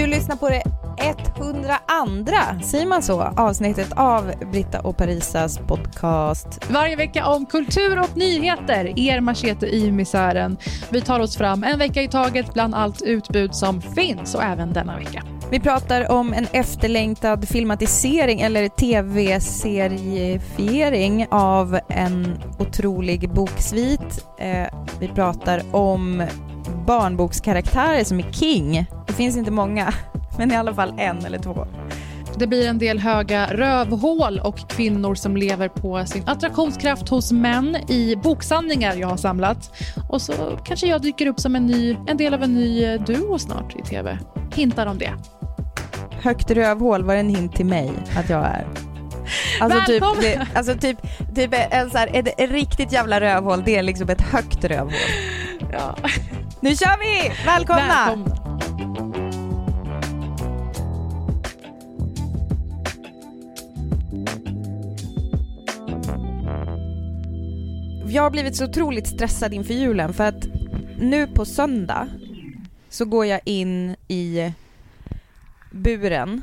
Du lyssnar på det 102, säger man så, avsnittet av Britta och Parisas podcast. Varje vecka om kultur och nyheter, er machete i misären. Vi tar oss fram en vecka i taget bland allt utbud som finns och även denna vecka. Vi pratar om en efterlängtad filmatisering eller tv-seriefiering av en otrolig boksvit. Eh, vi pratar om barnbokskaraktärer som är king. Det finns inte många, men i alla fall en eller två. Det blir en del höga rövhål och kvinnor som lever på sin attraktionskraft hos män i boksamlingar jag har samlat. Och så kanske jag dyker upp som en, ny, en del av en ny duo snart i tv. Hintar om det. Högt rövhål var en hint till mig att jag är. Alltså typ, det, alltså typ, typ en så här, ett riktigt jävla rövhål, det är liksom ett högt rövhål. Ja. Nu kör vi! Välkomna! Välkomna. Jag har blivit så otroligt stressad inför julen för att nu på söndag så går jag in i buren.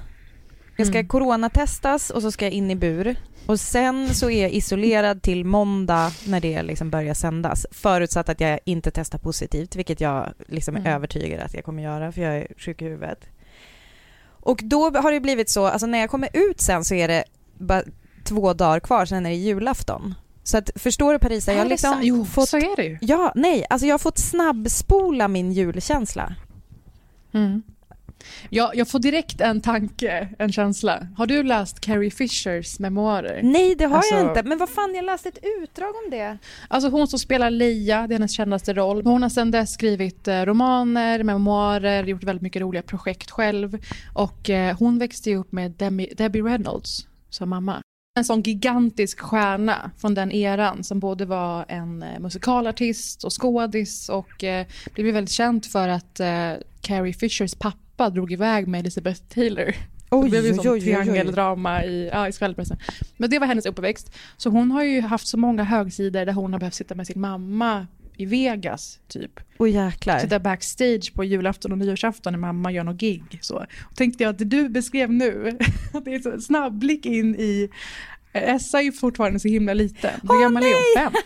Jag ska Mm. coronatestas och så ska jag in i bur. Och sen så är jag isolerad till måndag när det liksom börjar sändas. Förutsatt att jag inte testar positivt, vilket jag liksom är Mm. övertygad att jag kommer göra för jag är sjuk i huvudet. Och då har det blivit så, alltså när jag kommer ut sen så är det bara två dagar kvar, sen är det julafton. Så att, förstår du Parisa, jag har liksom jo, fått... så är det ju. Ja, nej, alltså jag har fått snabbspola min julkänsla. Mm. Ja, jag får direkt en tanke, en känsla. Har du läst Carrie Fishers memoarer? Nej, det har jag Alltså- inte. Men vad fan, jag läste ett utdrag om det. Alltså hon som spelar Leia, det är hennes kändaste roll. Hon har sedan dess skrivit eh, romaner, memoarer, gjort väldigt mycket roliga projekt själv. Och eh, hon växte upp med Demi, Debbie Reynolds som mamma. En sån gigantisk stjärna från den eran som både var en eh, musikalartist och skådis och eh, blev väldigt känt för att eh, Carrie Fishers pappa drog iväg med Elizabeth Taylor. Oj, det blev ju oj. triangeldrama i, ja, i skvallerpressen. Men det var hennes uppväxt. Så hon har ju haft så många högsidor där hon har behövt sitta med sin mamma i Vegas, typ. Åh jäklar. Sitta backstage på julafton och nyårsafton när mamma gör något gig. Så. Och tänkte jag att det du beskrev nu, att det är så en snabb blick in i... eh, Essa är ju fortfarande så himla liten. Hur gammal är hon? Fem?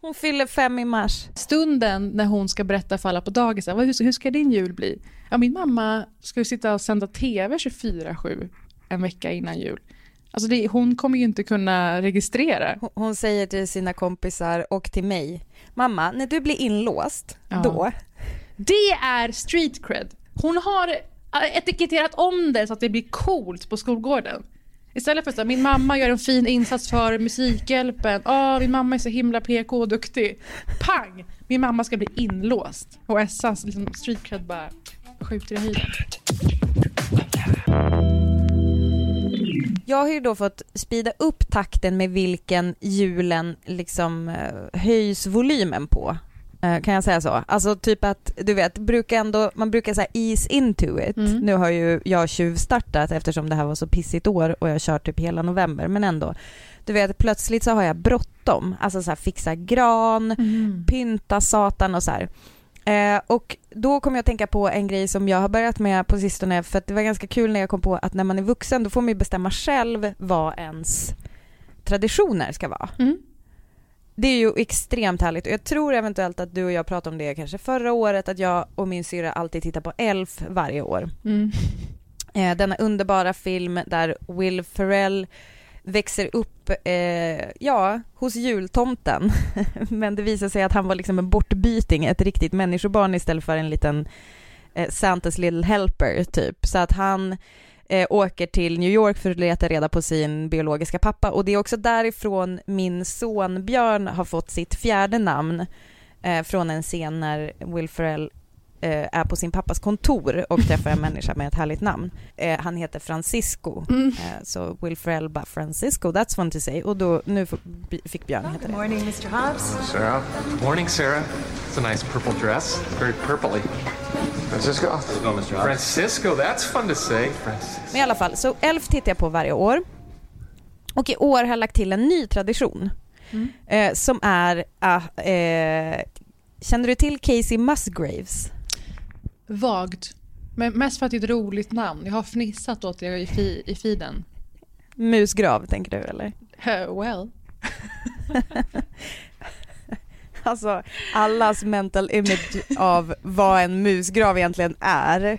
Hon fyller fem i mars. Stunden när hon ska berätta för alla på dagis, hur, hur ska din jul bli? Ja, min mamma ska sitta och sända tv 24-7 en vecka innan jul. Alltså det, hon kommer ju inte kunna registrera. Hon- Hon säger till sina kompisar och till mig. Mamma, när du blir inlåst, Ja. då. Det är street cred. Hon har eh, etiketterat om det så att det blir coolt på skolgården. Istället för att min mamma gör en fin insats för Musikhjälpen. Åh, min mamma är så himla PK och duktig. Pang! Min mamma ska bli inlåst. Och Essas liksom, street cred bara skjuter i höjden. Jag har ju då fått spida upp takten med vilken julen liksom eh, höjs volymen på. Eh, Kan jag säga så? Alltså typ att, du vet, brukar ändå, man brukar säga ease into it. Mm. Nu har ju jag tjuvstartat eftersom det här var så pissigt år och jag kör typ hela november, men ändå. Du vet, plötsligt så har jag bråttom. Alltså så här, fixa gran, pynta satan och så här. Eh, och då kommer jag att tänka på en grej som jag har börjat med på sistone för att det var ganska kul när jag kom på att när man är vuxen då får man ju bestämma själv vad ens traditioner ska vara. Mm. Det är ju extremt härligt och jag tror eventuellt att du och jag pratade om det kanske förra året att jag och min syrra alltid tittar på Elf varje år. Mm. Eh, denna underbara film där Will Ferrell växer upp, eh, ja, hos jultomten. Men det visar sig att han var liksom en bortbyting, ett riktigt människobarn istället för en liten eh, Santas little helper typ. Så att han eh, åker till New York för att leta reda på sin biologiska pappa och det är också därifrån min son Björn har fått sitt fjärde namn eh, från en scen när Will Ferrell är på sin pappas kontor och träffar en människa med ett härligt namn. Eh, han heter Francisco, Mm. eh, så Will Ferrell bara Francisco, that's fun to say. Och då, nu fick Björn heta det. Morning, Mr. Hobbs. Sarah. Morning, Sarah. It's a nice purple dress. Very purpley. Francisco. Francisco, that's fun to say. Francisco. Men i alla fall, så Elf tittar jag på varje år. Och i år har jag lagt till en ny tradition. Eh, som är, ah, eh, känner du till Casey Musgraves? Vagt. Men mest för att det är ett roligt namn. Jag har fnissat åt det i, fi- i feeden. Musgrav tänker du eller? Uh, well. Alltså allas mental image av vad en musgrav egentligen är.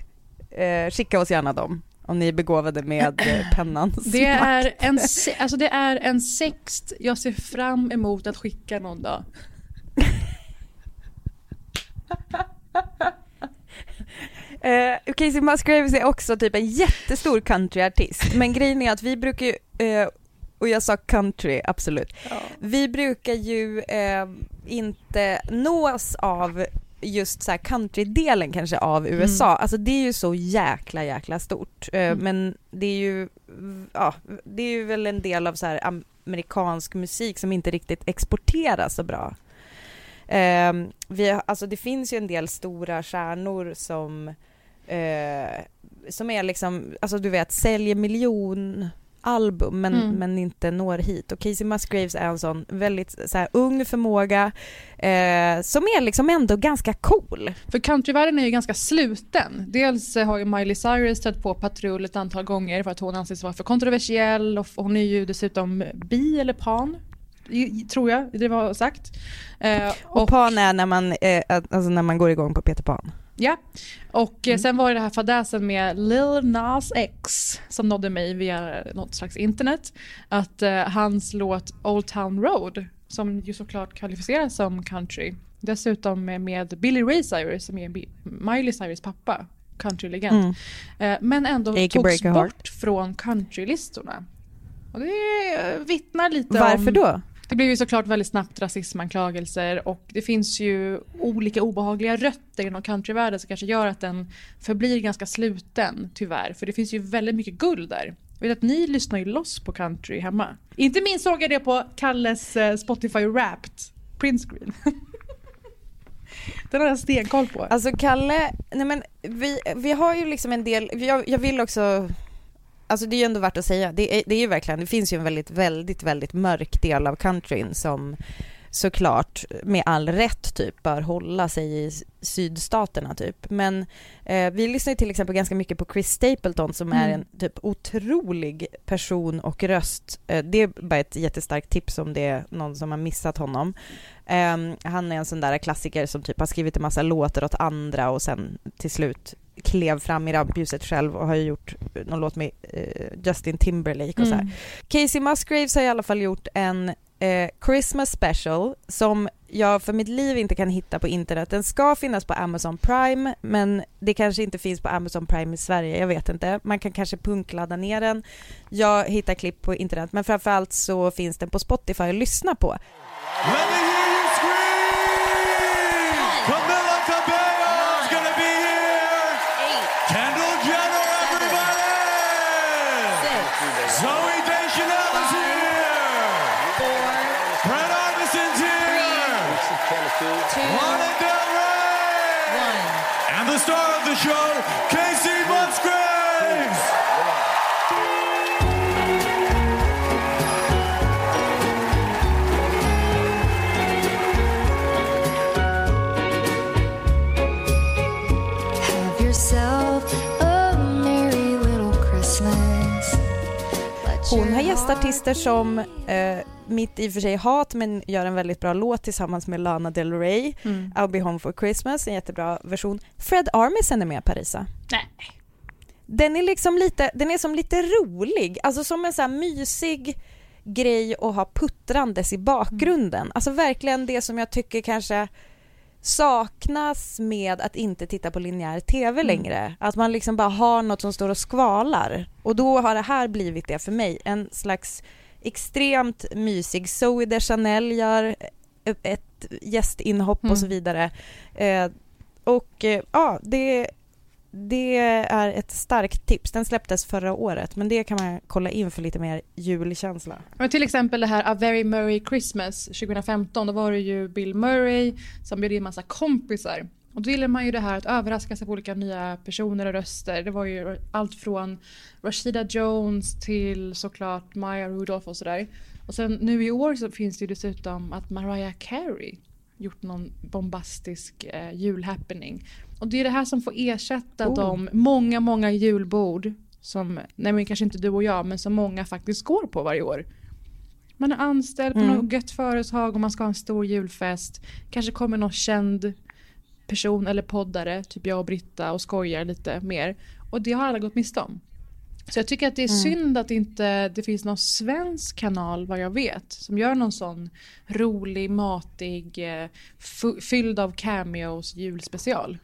Eh, skicka oss gärna dem om ni är begåvade med eh, pennans Det makt. är, en, se- alltså det är en sext jag ser fram emot att skicka någon dag. Eh, Casey Musgraves är också typ en jättestor countryartist, men grejen är att vi brukar ju, eh, och jag sa country, absolut, vi brukar ju eh, inte nås av just så här countrydelen kanske av USA, alltså det är ju så jäkla jäkla stort, eh, men det är ju, ja, det är ju väl en del av så här amerikansk musik som inte riktigt exporteras så bra. Eh, vi, alltså det finns ju en del stora stjärnor som, eh, som är liksom, alltså du vet, säljer miljon album men, Mm. men inte når hit. Och Casey Musgraves är en sån väldigt så här, ung förmåga eh, som är liksom ändå ganska cool. För countryvärlden är ju ganska sluten. Dels har ju Miley Cyrus stött på patrull ett antal gånger för att hon anses vara för kontroversiell och hon är ju dessutom bi eller pan. Tror jag det var sagt. Eh, Och, Pan är när man, eh, alltså när man går igång på Peter Pan. Ja, och eh, sen var det det här fadäsen med Lil Nas X som nådde mig via något slags internet. Att eh, hans låt Old Town Road, som ju såklart kvalificeras som country, dessutom med, Billy Ray Cyrus som är Miley Cyrus pappa, countrylegend. Mm. Eh, men ändå togs bort från countrylistorna. Och det eh, vittnar lite Varför om... då? Det blev ju såklart väldigt snabbt rasismanklagelser och det finns ju olika obehagliga rötter inom countryvärlden som kanske gör att den förblir ganska sluten tyvärr. För det finns ju väldigt mycket guld där. Jag vet att ni lyssnar ju loss på country hemma. Inte minst såg jag det på Kalles eh, Spotify Wrapped printscreen. Den har jag stenkoll på. Alltså Kalle, nej men vi, vi har ju liksom en del, jag, jag vill också, alltså det är ju ändå värt att säga, det är, det är ju verkligen, det finns ju en väldigt, väldigt, väldigt mörk del av countryn som såklart med all rätt typ bör hålla sig i sydstaterna typ. Men eh, vi lyssnar ju till exempel ganska mycket på Chris Stapleton som är Mm. en typ otrolig person och röst. Eh, det är bara ett jättestarkt tips om det är någon som har missat honom. Ehm, han är en sån där klassiker som typ har skrivit en massa låtar åt andra och sen till slut klev fram i rampljuset själv och har ju gjort någon låt med eh, Justin Timberlake och så här. Mm. Casey Musgraves har i alla fall gjort en eh, Christmas special som jag för mitt liv inte kan hitta på internet. Den ska finnas på Amazon Prime men det kanske inte finns på Amazon Prime i Sverige, jag vet inte. Man kan kanske punkladda ner den. Jag hittar klipp på internet men framförallt så finns den på Spotify att lyssna på. Let show, Casey Musgraves! Have yourself a merry little Christmas. Let Hon your har gästat artister som eh, mitt i och för sig hat men gör en väldigt bra låt tillsammans med Lana Del Rey. Mm. I'll be home for Christmas, en jättebra version. Fred Armisen är med Parisa. Nej. Den är liksom lite, den är som lite rolig, alltså som en så här mysig grej att ha puttrandes i bakgrunden. Alltså verkligen det som jag tycker kanske saknas med att inte titta på linjär TV längre. Att man liksom bara har något som står och skvalar. Och då har det här blivit det för mig. En slags extremt mysig, Zoe de Chanel gör ett gästinhopp och så vidare. Eh, och eh, ja, det, det är ett starkt tips. Den släpptes förra året men det kan man kolla in för lite mer julkänsla. Men till exempel det här A Very Murray Christmas 2015. Då var det ju Bill Murray som bjöd in massa kompisar. Och då gillar man ju det här att överraska sig på olika nya personer och röster. Det var ju allt från Rashida Jones till såklart Maya Rudolph och sådär. Och sen nu i år så finns det ju dessutom att Mariah Carey gjort någon bombastisk eh, julhappening. Och det är det här som får ersätta Oh. de många, många julbord som, nej men kanske inte du och jag, men som många faktiskt går på varje år. Man är anställd på Mm. något gött företag och man ska ha en stor julfest. Kanske kommer någon känd person eller poddare, typ jag och Britta och skojar lite mer. Och det har alla gått miste om. Så jag tycker att det är synd att inte det finns någon svensk kanal vad jag vet som gör någon sån rolig, matig, eh, fylld av cameos julspecial.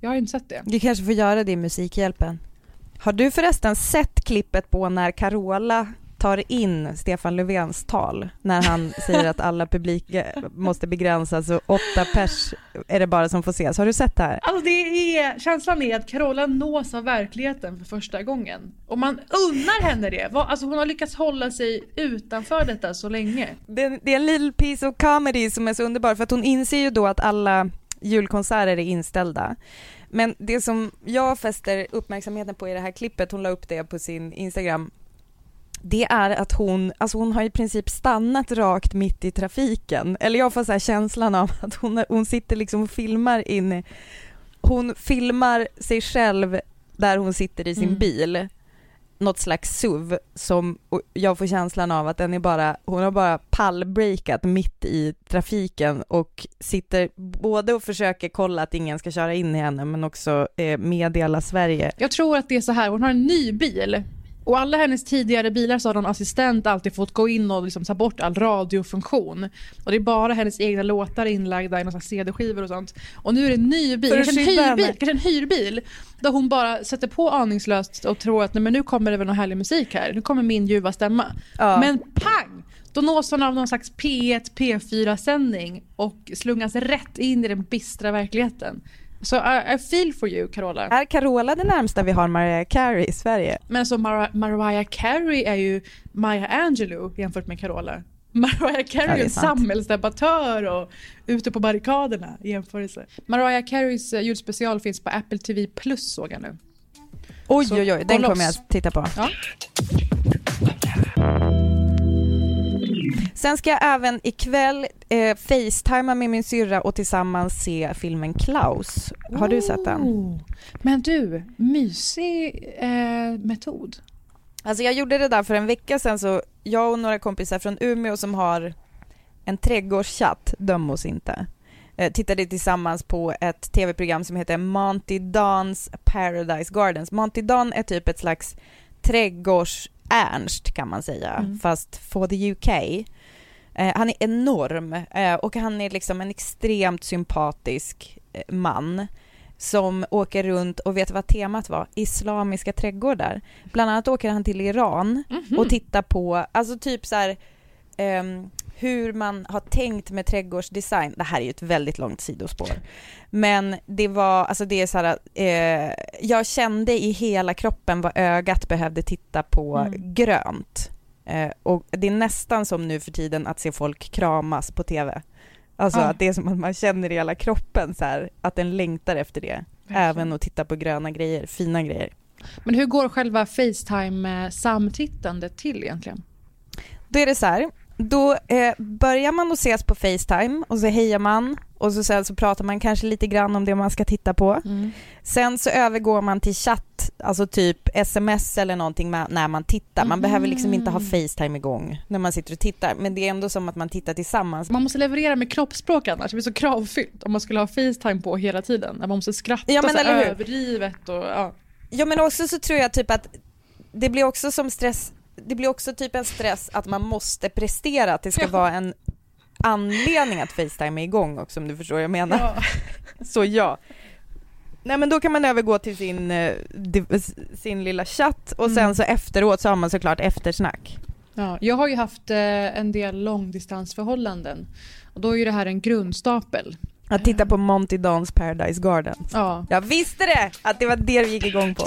Jag har inte sett det. Du kanske får göra det i Musikhjälpen. Har du förresten sett klippet på när Carola tar in Stefan Löfvens tal när han säger att alla publik måste begränsas och åtta pers är det bara som får ses. Har du sett det här? Alltså det är, känslan är att Carola nås av verkligheten för första gången. Och man unnar henne det. Alltså hon har lyckats hålla sig utanför detta så länge. Det, det är en little piece of comedy som är så underbar för att hon inser ju då att alla julkonserter är inställda. Men det som jag fäster uppmärksamheten på i det här klippet, hon la upp det på sin Instagram, det är att hon, alltså hon har i princip stannat rakt mitt i trafiken. Eller jag får så känslan av att hon, hon sitter liksom och filmar in, hon filmar sig själv där hon sitter i sin Mm. bil något slags SUV som jag får känslan av att den är bara, hon har bara pallbreakat mitt i trafiken och sitter både och försöker kolla att ingen ska köra in i henne men också eh, meddela Sverige. Jag tror att det är så här, hon har en ny bil. Och alla hennes tidigare bilar så har någon assistent alltid fått gå in och liksom ta bort all radiofunktion. Och det är bara hennes egna låtar inlagda i någon CD-skivor och sånt. Och nu är det en ny bil, kanske en, hyrbil, kanske en hyrbil. Där hon bara sätter på aningslöst och tror att nej, men nu kommer det väl någon härlig musik här. Nu kommer min ljuva stämma. Ja. Men pang! Då nås hon av någon slags P1, P4-sändning och slungas rätt in i den bistra verkligheten. Så I, I feel for you, Carola. Är Carola det närmsta vi har Mariah Carey i Sverige? Men så Mar- Mariah Carey är ju Maya Angelou jämfört med Carola. Mariah Carey Ja, är en samhällsdebattör och ute på barrikaderna i jämförelse. Mariah Careys eh, julspecial finns på Apple TV Plus såg jag nu. Oj Så oj oj, den kommer jag att titta på. Ja. Sen ska jag även ikväll eh, facetima med min syrra och tillsammans se filmen Klaus. Har du sett den? Oh. Men du, mysig eh, metod. Alltså jag gjorde det där för en vecka sedan så jag och några kompisar från Umeå som har en trädgårdschatt, döm oss inte, eh, tittade tillsammans på ett tv-program som heter Monty Dons Paradise Gardens. Monty Don är typ ett slags trädgårds-Ernst kan man säga, Mm. fast for the UK. Eh, han är enorm eh, och han är liksom en extremt sympatisk eh, man som åker runt och vet vad temat var? Islamiska trädgårdar. Bland annat åker han till Iran Mhm. och tittar på, alltså typ så här ehm, hur man har tänkt med trädgårdsdesign. Det här är ju ett väldigt långt sidospår. Men det var, alltså det är så här, eh, jag kände i hela kroppen vad ögat behövde titta på Mm. grönt. Eh, och det är nästan som nu för tiden att se folk kramas på TV. Alltså Ja. att det är som att man känner i hela kroppen så här, att den längtar efter det. Även att titta på gröna grejer, fina grejer. Men hur går själva Facetime-samtittandet till egentligen? Då är det så här Då eh, börjar man att ses på Facetime och så hejar man och så sen så pratar man kanske lite grann om det man ska titta på. Mm. Sen så övergår man till chatt, alltså typ sms eller någonting med, när man tittar. Man behöver liksom inte ha Facetime igång när man sitter och tittar, men det är ändå som att man tittar tillsammans. Man måste leverera med kroppsspråk annars, det blir så kravfyllt om man skulle ha Facetime på hela tiden. Man måste skratta Ja, men så överdrivet och ja. Ja men också så tror jag typ att det blir också som stress, det blir också typ en stress att man måste prestera, att det ska Ja. vara en anledning att Facetime är igång också om du förstår vad jag menar. ja. Så ja. Nej men då kan man övergå till sin, eh, sin lilla chatt och sen Mm. så efteråt så har man såklart eftersnack. Ja, jag har ju haft eh, en del långdistansförhållanden och då är ju det här en grundstapel. Att titta på Monty Dons Paradise Garden. Ja. Jag visste det! Att det var det vi gick igång på.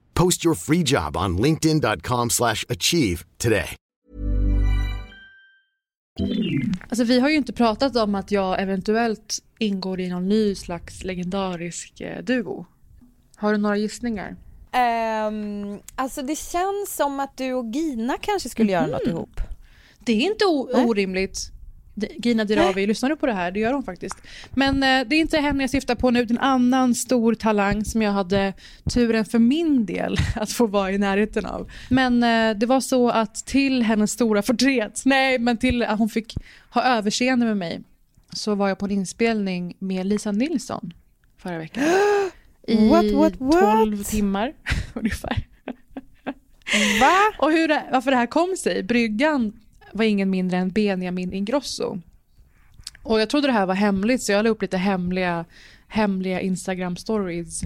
Post your free job on linkedin.com/achieve slash achieve today. Alltså vi har ju inte pratat om att jag eventuellt ingår i någon ny slags legendarisk eh, duo. Har du några gissningar? Um, alltså det känns som att du och Gina kanske skulle göra något ihop. Det är inte o- Nej. orimligt. Gina Dirawi, lyssnar du på det här? Det gör hon faktiskt. Men eh, det är inte henne jag syftar på nu, det är en annan stor talang som jag hade turen för min del att få vara i närheten av. Men eh, det var så att till hennes stora förtret, nej men till att hon fick ha överseende med mig, så var jag på en inspelning med Lisa Nilsson förra veckan. I What, what, what? 12 timmar ungefär. Va? Och hur det, varför det här kom sig, bryggan var ingen mindre än Benjamin Ingrosso. Och jag trodde det här var hemligt så jag la upp lite hemliga, hemliga Instagram stories.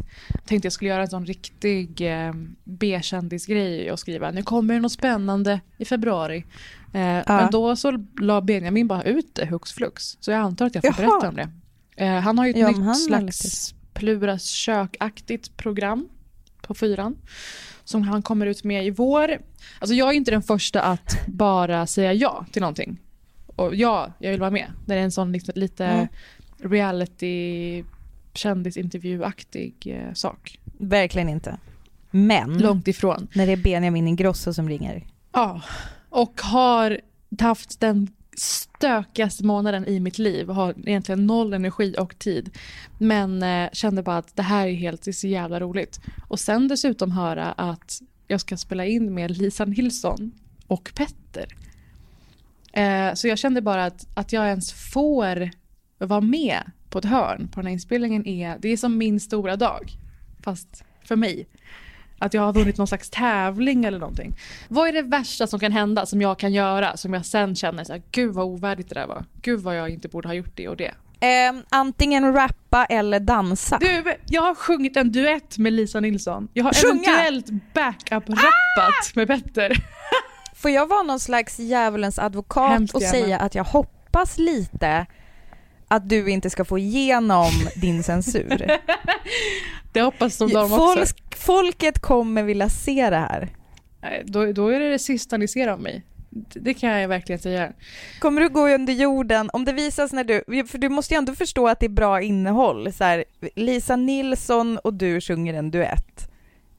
Tänkte jag skulle göra en sån riktig eh, B-kändisgrej och skriva nu kommer det något spännande i februari. Eh, Men då så la Benjamin bara ut det hux flux. Så jag antar att jag får Jaha. berätta om det. Eh, han har ju ett Ja, nytt slags Pluras kökaktigt program på fyran som han kommer ut med i vår. Alltså jag är inte den första att bara säga ja till någonting. Och ja, jag vill vara med. Det är en sån liksom, lite Mm. reality kändisintervjuaktig eh, sak. Verkligen inte. Men Långt ifrån. när det är Benjamin Ingrosso som ringer. Ja, och har haft den stökigaste månaden i mitt liv. Har egentligen noll energi och tid. Men eh, kände bara att det här är helt, det är så jävla roligt. Och sen dessutom höra att jag ska spela in med Lisa Nilsson och Petter. Eh, så jag kände bara att, att jag ens får vara med på ett hörn på den här inspelningen är, det är som min stora dag. Fast för mig. Att jag har vunnit någon slags tävling eller någonting. Vad är det värsta som kan hända som jag kan göra som jag sen känner så här, gud vad ovärdigt det där var. Gud vad jag inte borde ha gjort det och det. Eh, antingen rappa eller dansa. Du, jag har sjungit en duett med Lisa Nilsson. Jag har Sjunga! eventuellt backup-rappat med Petter. Får jag vara någon slags djävulens advokat Hemskt och gärna. säga att jag hoppas lite att du inte ska få igenom din censur? Det hoppas de, de också. Folk, folket kommer vilja se det här. Då, då är det det sista ni ser av mig. Det kan jag verkligen säga. Kommer du gå under jorden om det visas när du, för du måste ju ändå förstå att det är bra innehåll. Så här, Lisa Nilsson och du sjunger en duett.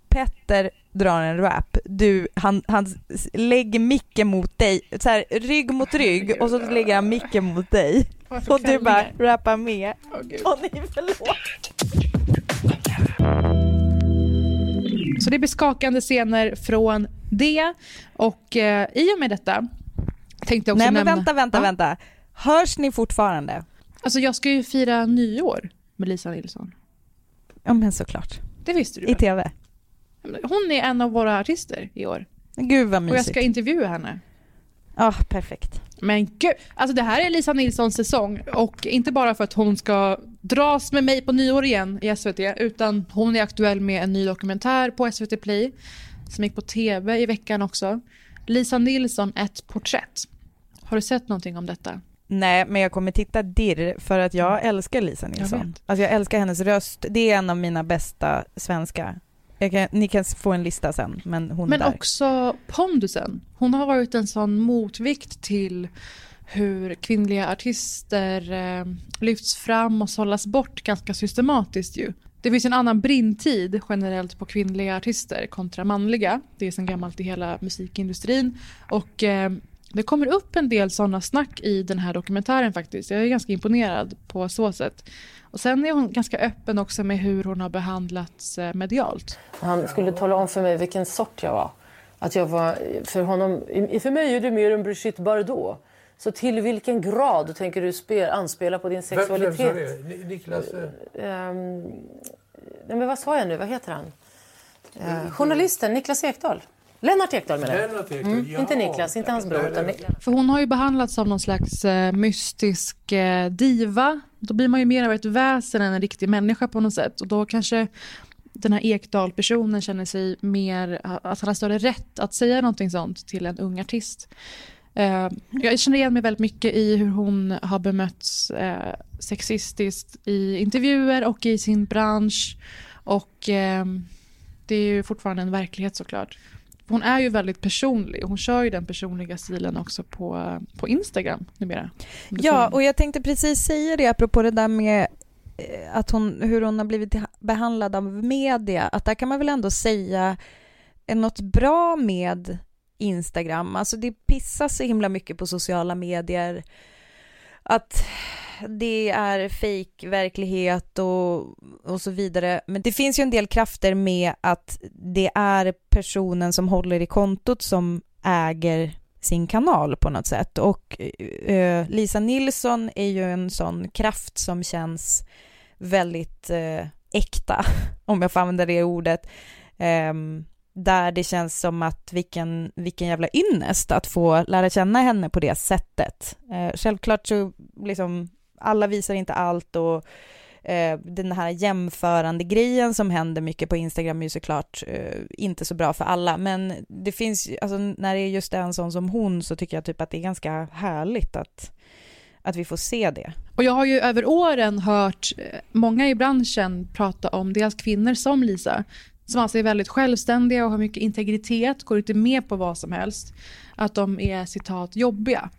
Petter drar en rap. Du, han, han lägger micken mot dig, så här, rygg mot rygg och så lägger han micken mot dig. Och du bara rappar med. Åh. Åh nej, förlåt. Så det blir skakande scener från det och eh, i och med detta Tänkte också Nej men nämna. vänta, vänta, Ja. vänta. Hörs ni fortfarande? Alltså jag ska ju fira nyår med Lisa Nilsson. Ja men såklart. Det visste du I väl? TV. Hon är en av våra artister i år. Gud vad Och jag mysigt. ska intervjua henne. Ja, perfekt. Men gud, alltså det här är Lisa Nilssons säsong och inte bara för att hon ska dras med mig på nyår igen i SVT utan hon är aktuell med en ny dokumentär på SVT Play som gick på TV i veckan också. Lisa Nilsson, ett porträtt. Har du sett någonting om detta? Nej, men jag kommer titta dirr för att jag älskar Lisa Nilsson. vet. alltså jag älskar hennes röst. Det är en av mina bästa svenska. Kan, ni kan få en lista sen, men hon Men är där. också pondusen. Hon har varit en sån motvikt till hur kvinnliga artister eh, lyfts fram och sållas bort ganska systematiskt ju. Det finns en annan brintid generellt på kvinnliga artister kontra manliga. Det är sedan gammalt i hela musikindustrin. Och eh, det kommer upp en del sådana snack i den här dokumentären faktiskt. Jag är ganska imponerad på så sätt. Och sen är hon ganska öppen också med hur hon har behandlats eh, medialt. Han skulle tala om för mig vilken sort jag var. Att jag var för honom, i- för mig är du mer en Brigitte Bardot. Så till vilken grad tänker du spe, anspela på din sexualitet? Niklas... Ehm, nej, men vad sa jag nu? Vad heter han? Eh, journalisten Niklas Ekdahl. Lennart Ekdahl menar jag. Lennart Ekdahl, Mm, ja. inte Niklas, inte hans bror. Utan För hon har ju behandlats som någon slags mystisk diva. Då blir man ju mer av ett väsen än en riktig människa på något sätt. Och då kanske den här Ekdahl-personen känner sig mer, att han har större rätt att säga någonting sånt till en ung artist. Eh, jag känner igen mig väldigt mycket i hur hon har bemötts eh, sexistiskt i intervjuer och i sin bransch. Och eh, det är ju fortfarande en verklighet såklart. Hon är ju väldigt personlig. Hon kör ju den personliga stilen också på, på Instagram numera. Ja, och jag tänkte precis säga det apropå det där med eh, att hon, hur hon har blivit behandlad av media, att där kan man väl ändå säga är något bra med Instagram. Alltså det pissas så himla mycket på sociala medier. Att det är fake verklighet och, och så vidare. Men det finns ju en del krafter med att det är personen som håller i kontot som äger sin kanal på något sätt. Och eh, Lisa Nilsson är ju en sån kraft som känns väldigt eh, äkta, om jag får använda det ordet. Ehm, där det känns som att vilken, vilken jävla ynnest att få lära känna henne på det sättet. Eh, självklart så liksom, alla visar inte allt och eh, den här jämförande grejen som händer mycket på Instagram är ju såklart eh, inte så bra för alla, men det finns, alltså när det är just en sån som hon så tycker jag typ att det är ganska härligt att, att vi får se det. Och jag har ju över åren hört eh, många i branschen prata om dels kvinnor som Lisa, som alltså är väldigt självständiga och har mycket integritet, går inte med på vad som helst, att de är citat jobbiga.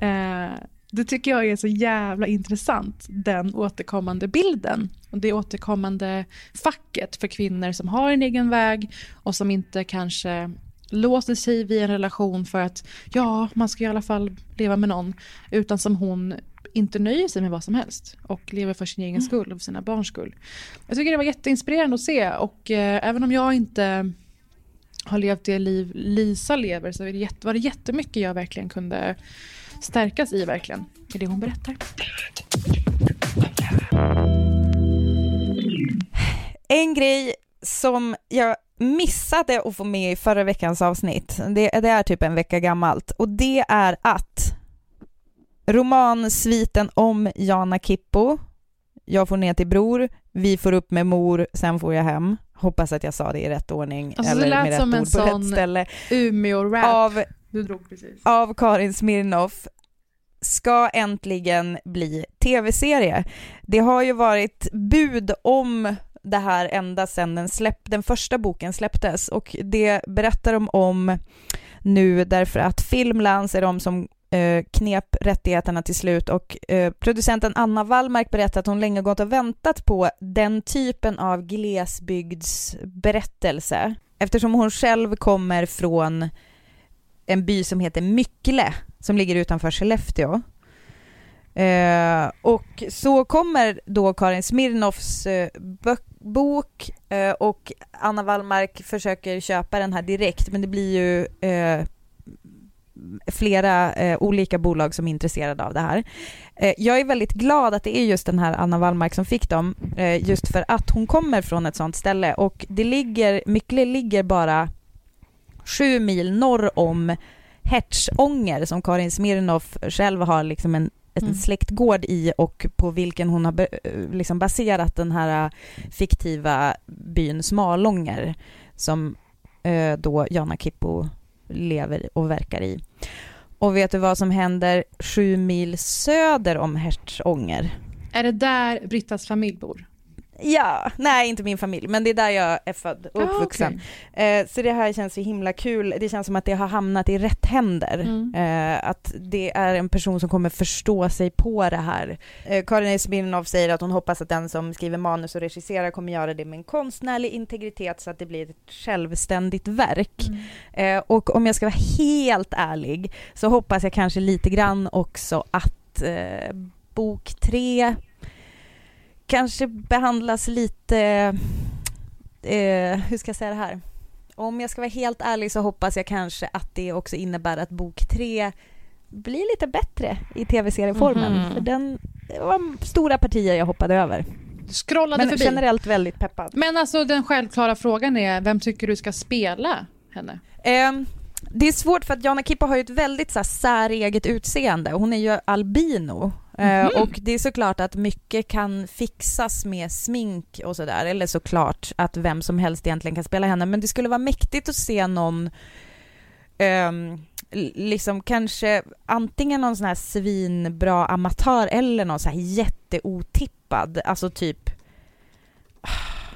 Eh, det tycker jag är så jävla intressant, den återkommande bilden. Och det återkommande facket för kvinnor som har en egen väg och som inte kanske låser sig vid en relation för att ja, man ska i alla fall leva med någon, utan som hon inte nöjer sig med vad som helst och lever för sin egen skull och för sina barns skull. Jag tycker det var jätteinspirerande att se och eh, även om jag inte har levt det liv Lisa lever så var det, jätte, var det jättemycket jag verkligen kunde stärkas i verkligen, i det hon berättar. En grej som jag missade att få med i förra veckans avsnitt, det, det är typ en vecka gammalt, och det är att romansviten om Jana Kippo, jag får ner till bror, vi får upp med mor, sen får jag hem. Hoppas att jag sa det i rätt ordning Alltså, det eller lät med rätt som en ord på sån. Umeå-rap Av, du drog precis. av Karin Smirnoff ska äntligen bli tv-serie. Det har ju varit bud om det här ända sedan den, släpp, den första boken släpptes och det berättar de om nu därför att Filmlands är de som eh, knep rättigheterna till slut och eh, producenten Anna Wallmark berättar att hon länge gått och väntat på den typen av glesbygdsberättelse eftersom hon själv kommer från en by som heter Myckle som ligger utanför Skellefteå. Eh, och så kommer då Karin Smirnoffs eh, bok eh, och Anna Wallmark försöker köpa den här direkt men det blir ju eh, flera eh, olika bolag som är intresserade av det här. Eh, jag är väldigt glad att det är just den här Anna Wallmark som fick dem, eh, just för att hon kommer från ett sånt ställe och det ligger, Myckle ligger bara sju mil norr om Hertsånger som Karin Smirnoff själv har liksom en, en Mm. släktgård i och på vilken hon har liksom baserat den här äh, fiktiva byn Smalånger som eh, då Jana Kippo lever och verkar i. Och vet du vad som händer sju mil söder om Hertsånger? Är det där Brittas familj bor? Ja, nej inte min familj, men det är där jag är född och Ah, uppvuxen. okej. Eh, så det här känns så himla kul. Det känns som att det har hamnat i rätt händer. Mm. Eh, att det är en person som kommer förstå sig på det här. Eh, Karin Esmirnov säger att hon hoppas att den som skriver manus och regisserar kommer göra det med en konstnärlig integritet så att det blir ett självständigt verk. Eh, och om jag ska vara helt ärlig så hoppas jag kanske lite grann också att bok tre kanske behandlas lite, eh, hur ska jag säga det här? Om jag ska vara helt ärlig så hoppas jag kanske att det också innebär att bok tre blir lite bättre i tv-serieformen. Mhm. För den, det var stora partier jag hoppade över. Scrollade Men förbi. generellt väldigt peppad. Men alltså den självklara frågan är, vem tycker du ska spela henne? Ehm, det är svårt för att Jana Kippo har ju ett väldigt så här, säreget utseende. Hon är ju albino. Eh, Mhm. och det är såklart att mycket kan fixas med smink och sådär. Eller såklart att vem som helst egentligen kan spela henne. Men det skulle vara mäktigt att se någon l- liksom kanske antingen någon sån här svinbra amatör eller någon så här jätteotippad. Alltså typ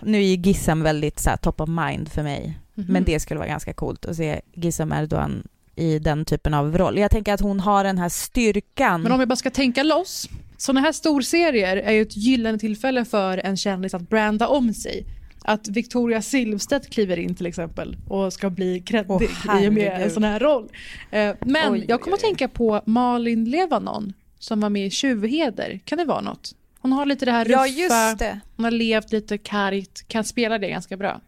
nu är ju Gissem väldigt så här, top of mind för mig. Mhm. Men det skulle vara ganska coolt att se Gissem Erdogan i den typen av roll. Jag tänker att hon har den här styrkan. Men om vi bara ska tänka loss. Sådana här storserier är ju ett gyllene tillfälle för en kändis att branda om sig. Att Victoria Silvstedt kliver in till exempel och ska bli kreddig Åh, i och med en sån här roll. Eh, Men Oj, jag kommer att tänka på Malin Levanon som var med i Tjuvheder. Kan det vara något? Hon har lite det här ruffa, Ja, just det. hon har levt lite kargt, kan spela det ganska bra.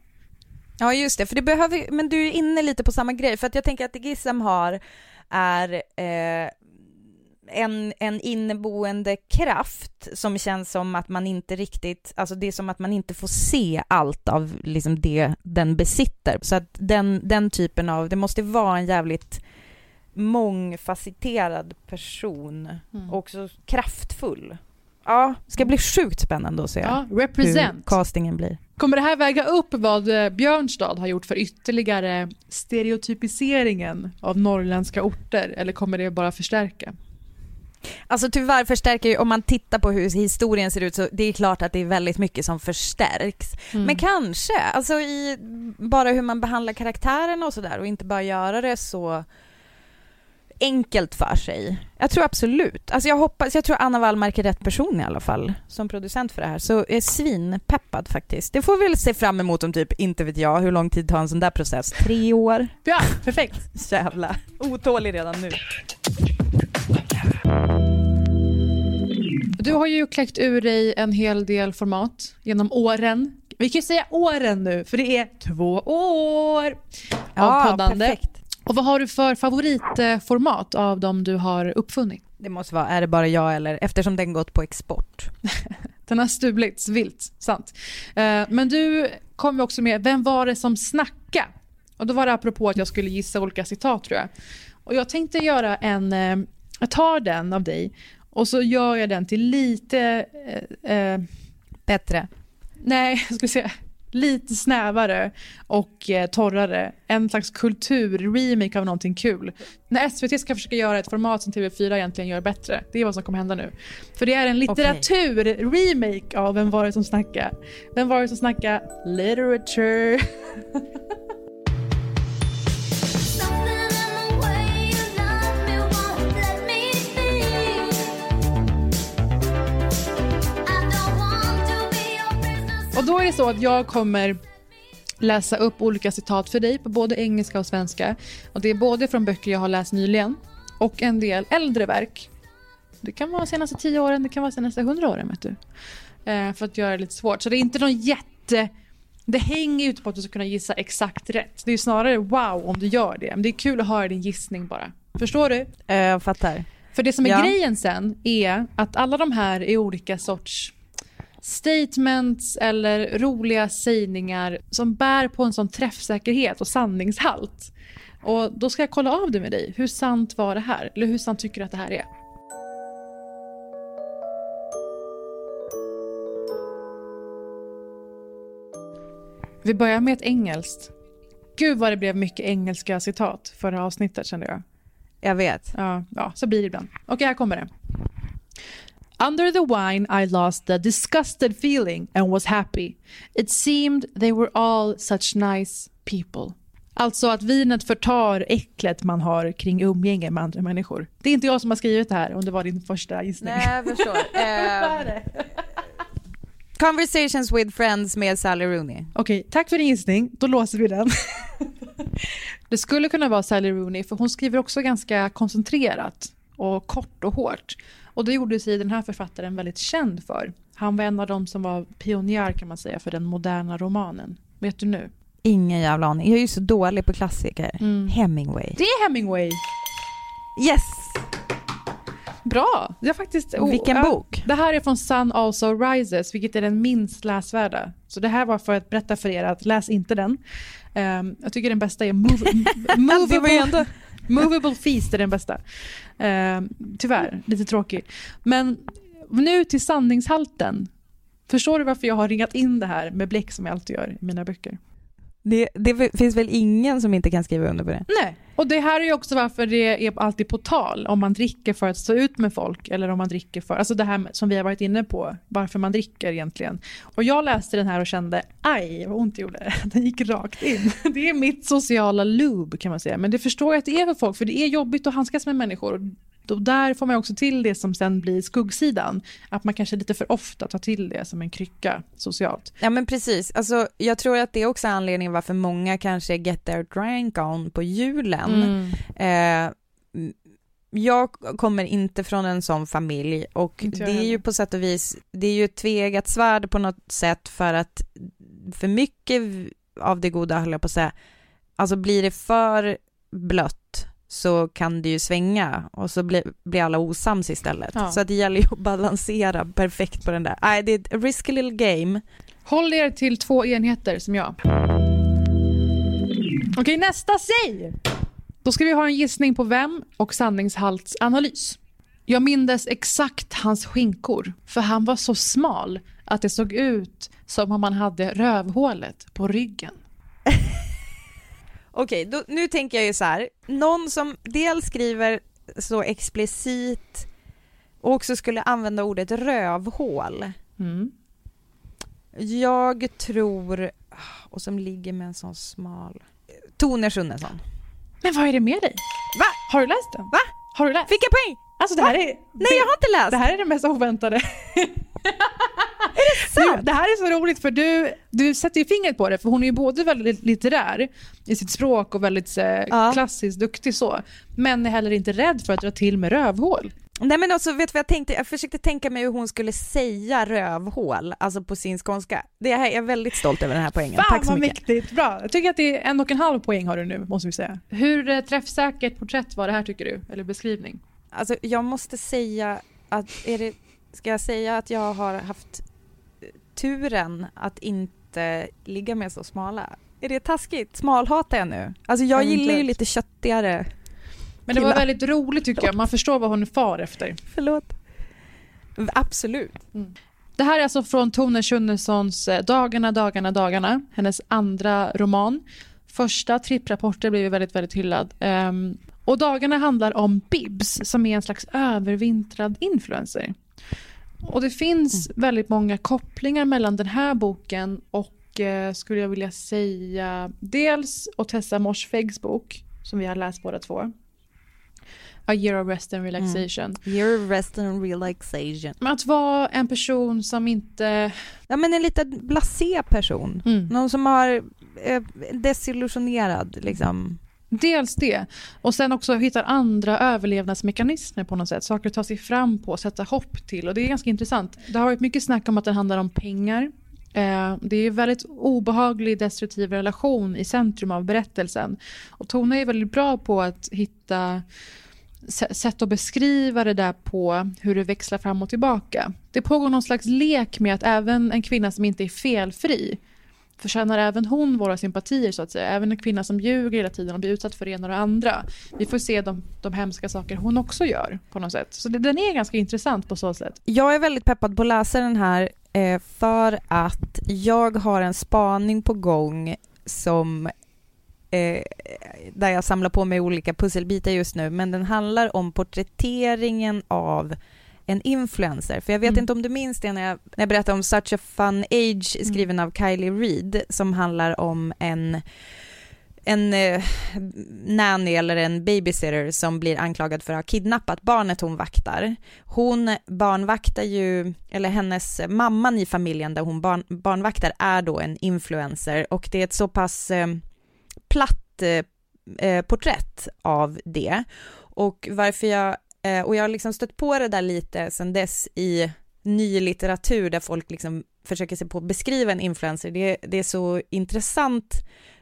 Ja, just det. För det behöver, men du är inne lite på samma grej. För att jag tänker att det Gissem har är eh, en, en inneboende kraft som känns som att man inte riktigt, alltså det är som att man inte får se allt av liksom det den besitter. Så att den, den typen av, det måste vara en jävligt mångfacetterad person Mm. och också kraftfull. Ja, det ska bli sjukt spännande att se Ja, hur castingen blir. Kommer det här väga upp vad eh, Björnstad har gjort för ytterligare stereotypiseringen av norrländska orter eller kommer det bara förstärka? Alltså tyvärr förstärker ju, om man tittar på hur historien ser ut så det är klart att det är väldigt mycket som förstärks. Mm. Men kanske, alltså i bara hur man behandlar karaktärerna och sådär och inte bara göra det så enkelt för sig. Jag tror absolut, alltså jag hoppas, jag tror Anna Wallmark är rätt person i alla fall som producent för det här. Så jag är svinpeppad faktiskt. Det får vi väl se fram emot om typ, inte vet jag, hur lång tid tar en sån där process? Tre år? Ja, perfekt. Jävla otålig redan nu. Du har ju kläckt ur dig en hel del format genom åren. Vi kan ju säga åren nu, för det är två år av poddande. perfekt. Och vad har du för favoritformat av de du har uppfunnit? Det måste vara, är det bara jag eller, eftersom den gått på export. Den har stulits vilt, sant. Eh, Men du kom också med, vem var det som snacka? Och då var det apropå att jag skulle gissa olika citat tror jag. Och jag tänkte göra en, eh, jag tar den av dig och så gör jag den till lite, eh, eh, Bättre. nej, jag skulle säga lite snävare och eh, torrare. En slags kultur-remake av någonting kul. När SVT ska försöka göra ett format som TV4 egentligen gör bättre. Det är vad som kommer hända nu. För det är en litteratur-remake av Vem var det som snackade? Vem var det som snackade? Literature. Och då är det så att jag kommer läsa upp olika citat för dig på både engelska och svenska. Och det är både från böcker jag har läst nyligen och en del äldre verk. Det kan vara senaste tio åren, det kan vara senaste hundra åren vet du. Eh, för att göra det lite svårt. Så det är inte någon jätte... Det hänger ju inte på att du ska kunna gissa exakt rätt. Det är snarare wow om du gör det. Men det är kul att höra din gissning bara. Förstår du? Eh, Jag fattar. För det som är Ja. grejen sen är att alla de här är olika sorts statements eller roliga sägningar som bär på en sån träffsäkerhet och sanningshalt. Och då ska jag kolla av det med dig. Hur sant var det här? Eller hur sant tycker du att det här är? Vi börjar med ett engelskt. Gud vad det blev mycket engelska citat förra avsnittet kände jag. Jag vet. Ja, ja så blir det ibland. Okej, här kommer det. Under the wine I lost the disgusted feeling and was happy. It seemed they were all such nice people. Alltså att vinet förtar äcklet man har kring umgänge med andra människor. Det är inte jag som har skrivit det här om det var din första gissning. Nej, jag förstår. Eh, Conversations with friends med Sally Rooney. Okej, tack för din gissning. Då låser vi den. det skulle kunna vara Sally Rooney, för hon skriver också ganska koncentrerat och kort och hårt. Och det gjorde sig den här författaren väldigt känd för. Han var en av de som var pionjär kan man säga för den moderna romanen. Vet du nu? Ingen jävla aning. Jag är ju så dålig på klassiker. Mm. Hemingway. Det är Hemingway! Yes! Bra! Det är faktiskt, Vilken ja, bok? Det här är från Sun Also Rises, vilket är den minst läsvärda. Så det här var för att berätta för er att läs inte den. Ehm, jag tycker den bästa är move, movable, movable Feast är den bästa. Ehm, tyvärr, lite tråkig. Men nu till sanningshalten. Förstår du varför jag har ringat in det här med bläck som jag alltid gör i mina böcker? Det, det finns väl ingen som inte kan skriva under på det? Nej. Och det här är ju också varför det är alltid på tal. Om man dricker för att stå ut med folk eller om man dricker för, alltså det här som vi har varit inne på, varför man dricker egentligen. Och jag läste den här och kände, aj vad ont det gjorde. Den gick rakt in. Det är mitt sociala lube kan man säga. Men det förstår jag att det är för folk, för det är jobbigt att handskas med människor. Då där får man också till det som sen blir skuggsidan. Att man kanske lite för ofta tar till det som en krycka socialt. Ja men precis, alltså, jag tror att det är också anledningen varför många kanske get their drink on på julen. Mm. Eh, jag kommer inte från en sån familj och det är ju på sätt och vis, det är ju ett tveeggat svärd på något sätt för att för mycket av det goda höll jag på att säga, alltså blir det för blött så kan det ju svänga och så blir, blir alla osams istället. Ja. Så att det gäller ju att balansera perfekt på den där. Nej, det är ett risky little game. Håll er till två enheter som jag. Okej, nästa säg! Då ska vi ha en gissning på vem och sanningshaltsanalys. Jag mindes exakt hans skinkor, för han var så smal att det såg ut som om han hade rövhålet på ryggen. Okej, då, nu tänker jag ju så här, någon som dels skriver så explicit och också skulle använda ordet rövhål. Mm. Jag tror, och som ligger med en sån smal, Tone Schunnesson. Men vad är det med dig? Va? Har du läst den? Va? Har du läst? Fick jag poäng? Alltså det här är... Nej, jag har inte läst. Det här är det mest oväntade. är det sant? Nu, det här är så roligt för du, du sätter ju fingret på det för hon är ju både väldigt litterär i sitt språk och väldigt eh, Ja. klassiskt duktig så. Men är heller inte rädd för att dra till med rövhål. Nej men alltså vet du vad jag tänkte? Jag försökte tänka mig hur hon skulle säga rövhål, alltså på sin skånska. Det här, jag är väldigt stolt över den här poängen. Fan Tack så vad mycket. mäktigt, bra. Jag tycker att det är en och en halv poäng har du nu måste vi säga. Hur eh, träffsäkert porträtt var det här tycker du? Eller beskrivning? Alltså jag måste säga att, är det, ska jag säga att jag har haft turen att inte ligga med så smala? Är det taskigt? Smalhatar jag nu? Alltså jag gillar ju lite köttigare. Men det var Killar. väldigt roligt tycker jag. Man förstår vad hon är far efter. Förlåt. Absolut. Det här är alltså från Tone Schunnesons eh, Dagarna, dagarna, dagarna. Hennes andra roman. Första tripprapporter blev ju väldigt, väldigt hyllad. Ehm, och Dagarna handlar om Bibs som är en slags övervintrad influencer. Och det finns väldigt många kopplingar mellan den här boken och eh, skulle jag vilja säga dels Otessa Morsfeggs bok som vi har läst båda två. A year of rest and relaxation. Your rest and relaxation. Men att vara en person som inte... Ja men en lite blasé person. Mm. Någon som har eh, desillusionerad liksom. Dels det, och sen också hittar andra överlevnadsmekanismer på något sätt. Saker att ta sig fram på, sätta hopp till. Och det är ganska intressant. Det har varit mycket snack om att den handlar om pengar. Eh, det är en väldigt obehaglig destruktiv relation i centrum av berättelsen. Och Tone är väldigt bra på att hitta sätt att beskriva det där på hur det växlar fram och tillbaka. Det pågår någon slags lek med att även en kvinna som inte är felfri förtjänar även hon våra sympatier så att säga. Även en kvinna som ljuger hela tiden och blir utsatt för det ena och det andra. Vi får se de, de hemska saker hon också gör på något sätt. Så det, den är ganska intressant på så sätt. Jag är väldigt peppad på att läsa den här eh, för att jag har en spaning på gång som eh, där jag samlar på mig olika pusselbitar just nu, men den handlar om porträtteringen av en influencer. För jag vet mm. inte om du minns det när jag, när jag berättade om Such a fun age mm. skriven mm. av Kylie Reid som handlar om en en eh, nanny eller en babysitter som blir anklagad för att ha kidnappat barnet hon vaktar. Hon barnvaktar ju, eller hennes mamman i familjen där hon barn, barnvaktar är då en influencer och det är ett så pass eh, platt eh, eh porträtt av det. Och varför jag Eh, och jag har liksom stött på det där lite sen dess i ny litteratur där folk liksom försöker sig på att beskriva en influencer. Det, det är så intressant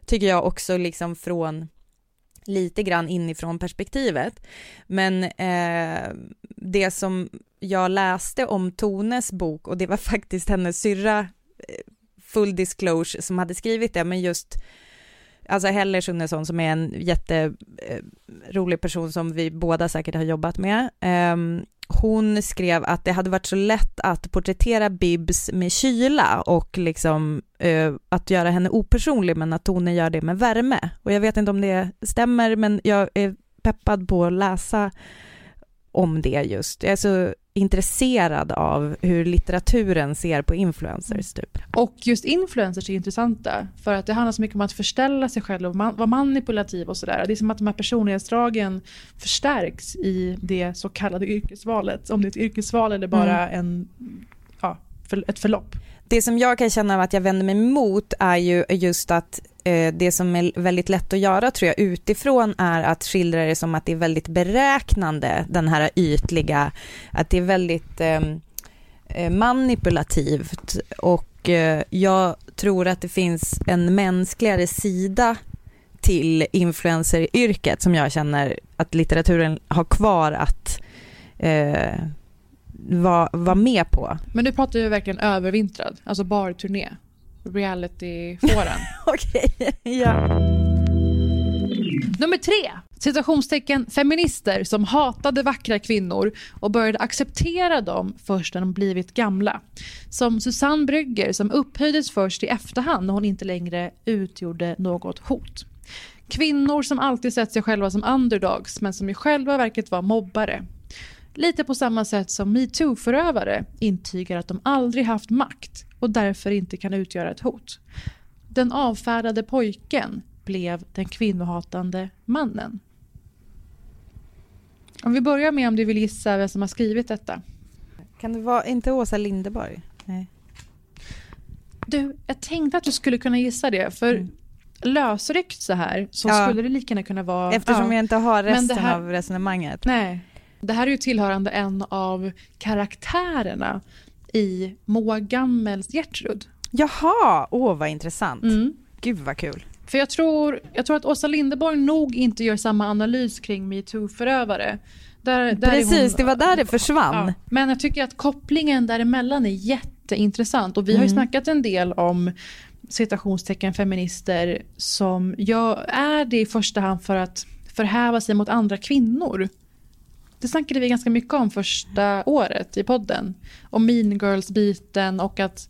tycker jag också liksom från lite grann inifrån perspektivet. Men eh, det som jag läste om Tones bok och det var faktiskt hennes syrra, eh, full disclosure, som hade skrivit det, men just alltså Heller Sunnesson som är en jätterolig eh, person som vi båda säkert har jobbat med. Ehm, hon skrev att det hade varit så lätt att porträttera Bibs med kyla och liksom eh, att göra henne opersonlig men att Tone gör det med värme. Och jag vet inte om det stämmer men jag är peppad på att läsa om det just. Jag är så intresserad av hur litteraturen ser på influencers. Typ. Och just influencers är intressanta för att det handlar så mycket om att förställa sig själv och vara manipulativ och sådär. Det är som att de här personlighetsdragen förstärks i det så kallade yrkesvalet. Om det är ett yrkesval eller bara mm. en, ja, ett förlopp. Det som jag kan känna att jag vänder mig emot är ju just att eh, det som är väldigt lätt att göra tror jag utifrån är att skildra det som att det är väldigt beräknande, den här ytliga, att det är väldigt ehm, eh, manipulativt. Och eh, jag tror att det finns en mänskligare sida till influenceryrket som jag känner att litteraturen har kvar att eh, vara var med på. Men du pratar ju verkligen övervintrad, alltså barturné reality-fåren. Okej, ja. Nummer tre. Situationstecken feminister som hatade vackra kvinnor och började acceptera dem först när de blivit gamla. Som Susanne Brygger som upphöjdes först i efterhand när hon inte längre utgjorde något hot. Kvinnor som alltid sett sig själva som underdogs men som i själva verket var mobbare. Lite på samma sätt som metoo-förövare intygar att de aldrig haft makt och därför inte kan utgöra ett hot. Den avfärdade pojken blev den kvinnohatande mannen. Om vi börjar med om du vill gissa vem som har skrivit detta. Kan det vara, inte Åsa Lindeborg? Nej. Du, jag tänkte att du skulle kunna gissa det, för mm. lösryckt så här så ja. skulle det lika gärna kunna vara... Eftersom ja. jag inte har resten här, av resonemanget. Nej. Det här är ju tillhörande en av karaktärerna i Moa Gammels Gertrud. Jaha, åh vad intressant. Mm. Gud vad kul. För jag tror, jag tror att Åsa Linderborg nog inte gör samma analys kring metoo-förövare. Där, där Precis, hon, det var där det försvann. Ja. Men jag tycker att kopplingen däremellan är jätteintressant och vi har ju mm. snackat en del om citationstecken feminister som gör, är det i första hand för att förhäva sig mot andra kvinnor. Det snackade vi ganska mycket om första året i podden. Om mean girls-biten och att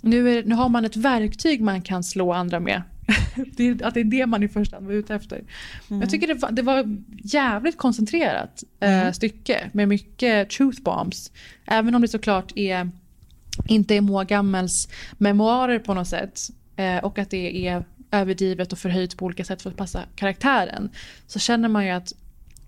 nu, är, nu har man ett verktyg man kan slå andra med. det, att det är det man i första hand var ute efter. Mm. Jag tycker det var, det var jävligt koncentrerat eh, mm. stycke med mycket truth bombs. Även om det såklart är, inte är Moa Gammels memoarer på något sätt. Eh, och att det är överdrivet och förhöjt på olika sätt för att passa karaktären. Så känner man ju att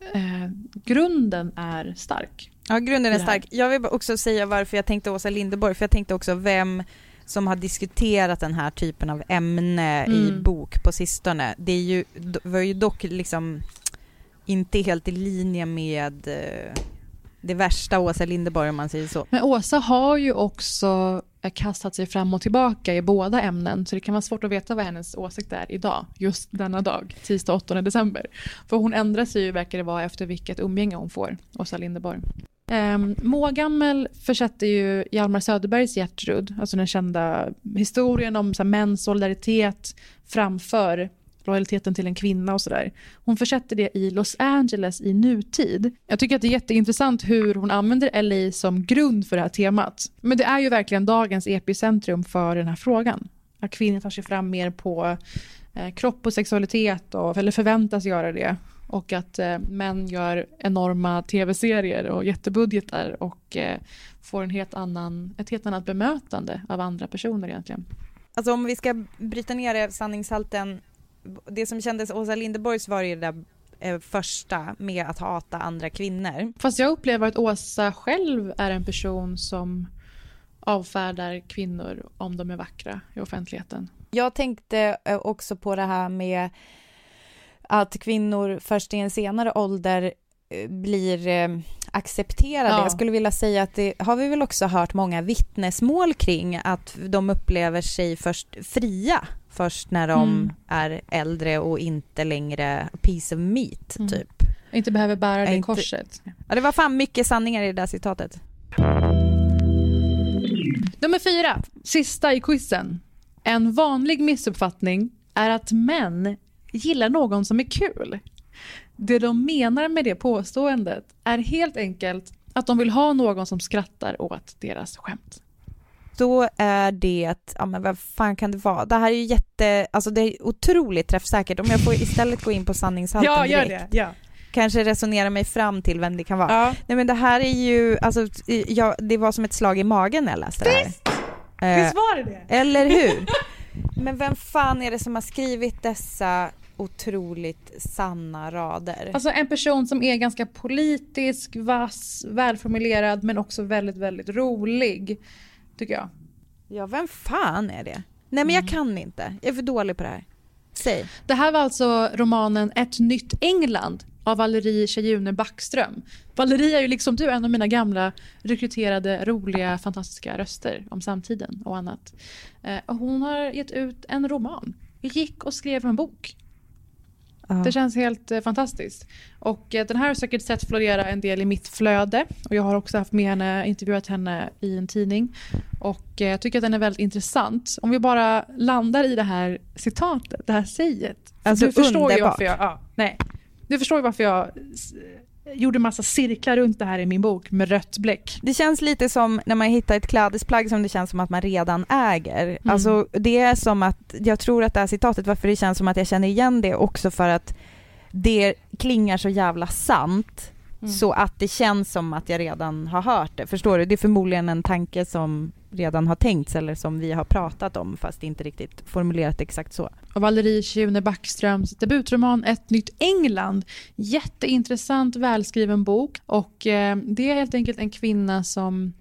eh, grunden är stark. Ja, grunden är stark. Jag vill också säga varför jag tänkte Åsa Linderborg, för jag tänkte också vem som har diskuterat den här typen av ämne mm. i bok på sistone. Det är ju, var ju dock liksom inte helt i linje med eh, det värsta Åsa Linderborg om man säger så. Men Åsa har ju också kastat sig fram och tillbaka i båda ämnen så det kan vara svårt att veta vad hennes åsikt är idag, just denna dag, tisdag 8 december. För hon ändrar sig ju, verkar det vara, efter vilket umgänge hon får, Åsa Linderborg. Um, Mågammel försätter ju Hjalmar Söderbergs Gertrud, alltså den kända historien om så här, mäns solidaritet framför lojaliteten till en kvinna och sådär. Hon försätter det i Los Angeles i nutid. Jag tycker att det är jätteintressant hur hon använder LA som grund för det här temat. Men det är ju verkligen dagens epicentrum för den här frågan. Att kvinnor tar sig fram mer på eh, kropp och sexualitet, och, eller förväntas göra det. Och att eh, män gör enorma tv-serier och jättebudgetar och eh, får en helt annan, ett helt annat bemötande av andra personer egentligen. Alltså om vi ska bryta ner sanningshalten det som kändes Åsa Linderborgs var ju det där eh, första med att hata andra kvinnor. Fast jag upplever att Åsa själv är en person som avfärdar kvinnor om de är vackra i offentligheten. Jag tänkte eh, också på det här med att kvinnor först i en senare ålder eh, blir accepterade. Ja. Jag skulle vilja säga att det har vi väl också hört många vittnesmål kring att de upplever sig först fria först när de mm. är äldre och inte längre piece of meat, mm. typ. Inte behöver bära det inte... korset. Ja, det var fan mycket sanningar i det där citatet. Nummer fyra, sista i quizen. En vanlig missuppfattning är att män gillar någon som är kul. Det de menar med det påståendet är helt enkelt att de vill ha någon som skrattar åt deras skämt då är det, ja men vad fan kan det vara? Det här är ju jätte, alltså det är otroligt träffsäkert. Om jag får istället gå in på sanningshalten ja, direkt. Gör det. Ja. Kanske resonera mig fram till vem det kan vara. Ja. Nej men det här är ju, alltså ja, det var som ett slag i magen när jag läste det här. Visst! Visst var det det? Eller hur? Men vem fan är det som har skrivit dessa otroligt sanna rader. Alltså en person som är ganska politisk, vass, välformulerad men också väldigt, väldigt rolig tycker jag. Ja, vem fan är det? Nej men jag mm. kan inte. Jag är för dålig på det här. Säg. Det här var alltså romanen Ett nytt England av Valerie Tjejune Backström. Valerie är ju liksom du en av mina gamla rekryterade, roliga, fantastiska röster om samtiden och annat. Eh, hon har gett ut en roman. Gick och skrev en bok Ja. Det känns helt eh, fantastiskt. Och eh, den här har säkert sett florera en del i mitt flöde. Och jag har också haft med henne, intervjuat henne i en tidning. Och eh, jag tycker att den är väldigt intressant. Om vi bara landar i det här citatet, det här säget. Alltså du förstår underbart. Ju varför jag, ja, nej. Du förstår ju varför jag gjorde massa cirklar runt det här i min bok med rött bläck. Det känns lite som när man hittar ett klädesplagg som det känns som att man redan äger. Mm. Alltså det är som att, jag tror att det här citatet, varför det känns som att jag känner igen det också för att det klingar så jävla sant mm. så att det känns som att jag redan har hört det. Förstår du? Det är förmodligen en tanke som redan har tänkts eller som vi har pratat om fast inte riktigt formulerat exakt så. Och Valerie Tjune Backströms debutroman Ett nytt England. Jätteintressant, välskriven bok och eh, det är helt enkelt en kvinna som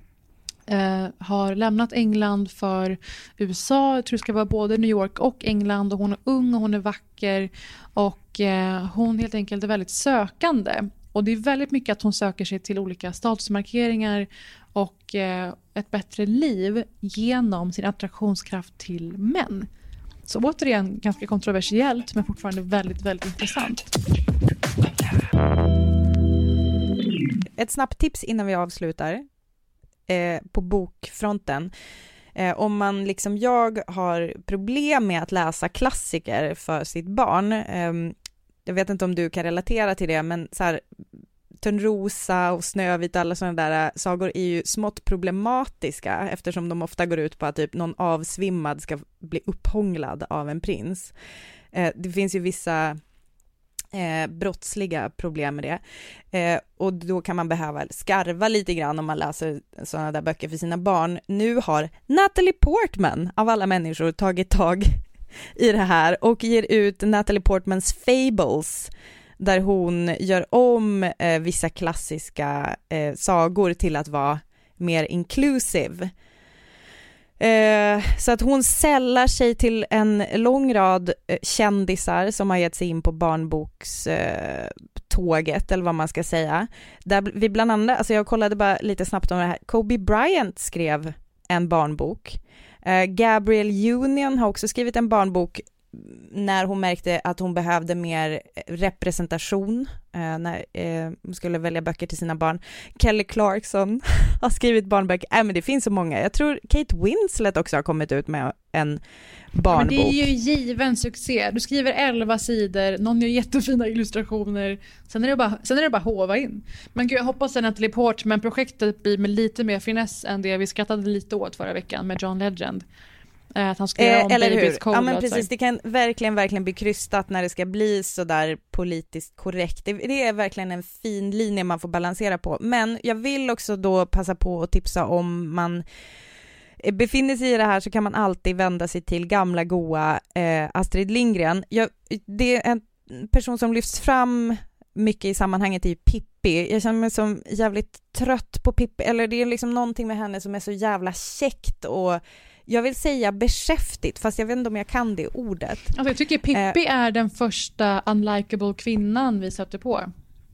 eh, har lämnat England för USA. Jag tror det ska vara både New York och England och hon är ung och hon är vacker och eh, hon helt enkelt är väldigt sökande. Och det är väldigt mycket att hon söker sig till olika statusmarkeringar och eh, ett bättre liv genom sin attraktionskraft till män. Så återigen ganska kontroversiellt men fortfarande väldigt, väldigt intressant. Ett snabbt tips innan vi avslutar eh, på bokfronten. Eh, om man liksom jag har problem med att läsa klassiker för sitt barn, eh, jag vet inte om du kan relatera till det, men så här, Törnrosa och Snövit, alla sådana där äh, sagor är ju smått problematiska eftersom de ofta går ut på att typ någon avsvimmad ska bli upphånglad av en prins. Eh, det finns ju vissa eh, brottsliga problem med det. Eh, och då kan man behöva skarva lite grann om man läser sådana där böcker för sina barn. Nu har Natalie Portman, av alla människor, tagit tag i det här och ger ut Natalie Portmans Fables där hon gör om eh, vissa klassiska eh, sagor till att vara mer inclusive. Eh, så att hon sällar sig till en lång rad eh, kändisar som har gett sig in på barnbokståget, eh, eller vad man ska säga. Där vi bland annat, alltså jag kollade bara lite snabbt om det här, Kobe Bryant skrev en barnbok. Eh, Union har också skrivit en barnbok när hon märkte att hon behövde mer representation eh, när eh, hon skulle välja böcker till sina barn. Kelly Clarkson har skrivit barnböcker, äh, men det finns så många. Jag tror Kate Winslet också har kommit ut med en barnbok. Men det är ju given succé. Du skriver elva sidor, någon gör jättefina illustrationer, sen är det bara, sen är det bara hova in. Men gud, jag hoppas att Natalie Portman projektet blir med lite mer finess än det vi skrattade lite åt förra veckan med John Legend. Eh, att han ska göra om eh, eller Babies hur? Ja men precis, det kan verkligen, verkligen bli krystat när det ska bli sådär politiskt korrekt. Det, det, är verkligen en fin linje man får balansera på. Men jag vill också då passa på att tipsa om man befinner sig i det här så kan man alltid vända sig till gamla goa eh, Astrid Lindgren. Jag, det är en person som lyfts fram mycket i sammanhanget är Pippi. Jag känner mig som jävligt trött på Pippi, eller det är liksom någonting med henne som är så jävla käckt och jag vill säga beskäftigt, fast jag vet inte om jag kan det ordet. Alltså jag tycker Pippi eh. är den första unlikable kvinnan vi satte på.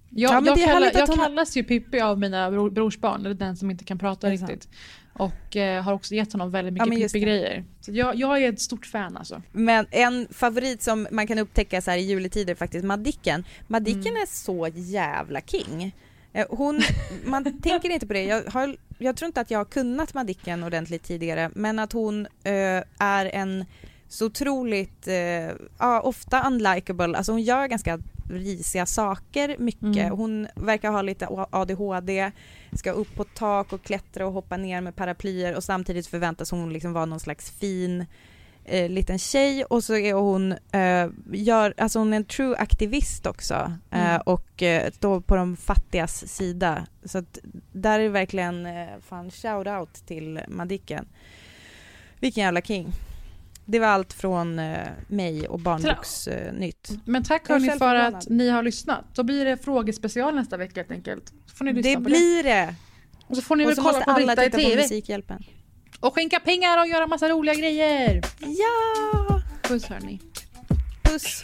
Jag, ja, jag, kallar, jag hon... kallas ju Pippi av mina bror, brorsbarn, eller den som inte kan prata riktigt. Och eh, har också gett honom väldigt mycket ja, Pippi-grejer. Så jag, jag, är ett stort fan alltså. Men en favorit som man kan upptäcka så här i juletider är faktiskt Madicken. Madicken mm. är så jävla king. Eh, hon, man tänker inte på det. Jag, har, jag tror inte att jag har kunnat Madicken ordentligt tidigare, men att hon uh, är en så otroligt, uh, ja, ofta unlikable, alltså hon gör ganska risiga saker mycket. Mm. Hon verkar ha lite ADHD, ska upp på tak och klättra och hoppa ner med paraplyer och samtidigt förväntas hon liksom vara någon slags fin eh, liten tjej och så är hon, eh, gör, alltså hon är en true aktivist också eh, mm. och eh, står på de fattigas sida. Så att där är det verkligen, eh, fan shout out till Madicken. Vilken jävla king. Det var allt från eh, mig och Barnboksnytt. Eh, Men tack hörni för att ni har lyssnat. Då blir det frågespecial nästa vecka helt enkelt. får ni det blir det. det. Och så får ni och väl kolla på alla titta i TV. På Musikhjälpen. Och skänka pengar och göra massa roliga grejer. Ja! Puss hörni. Puss.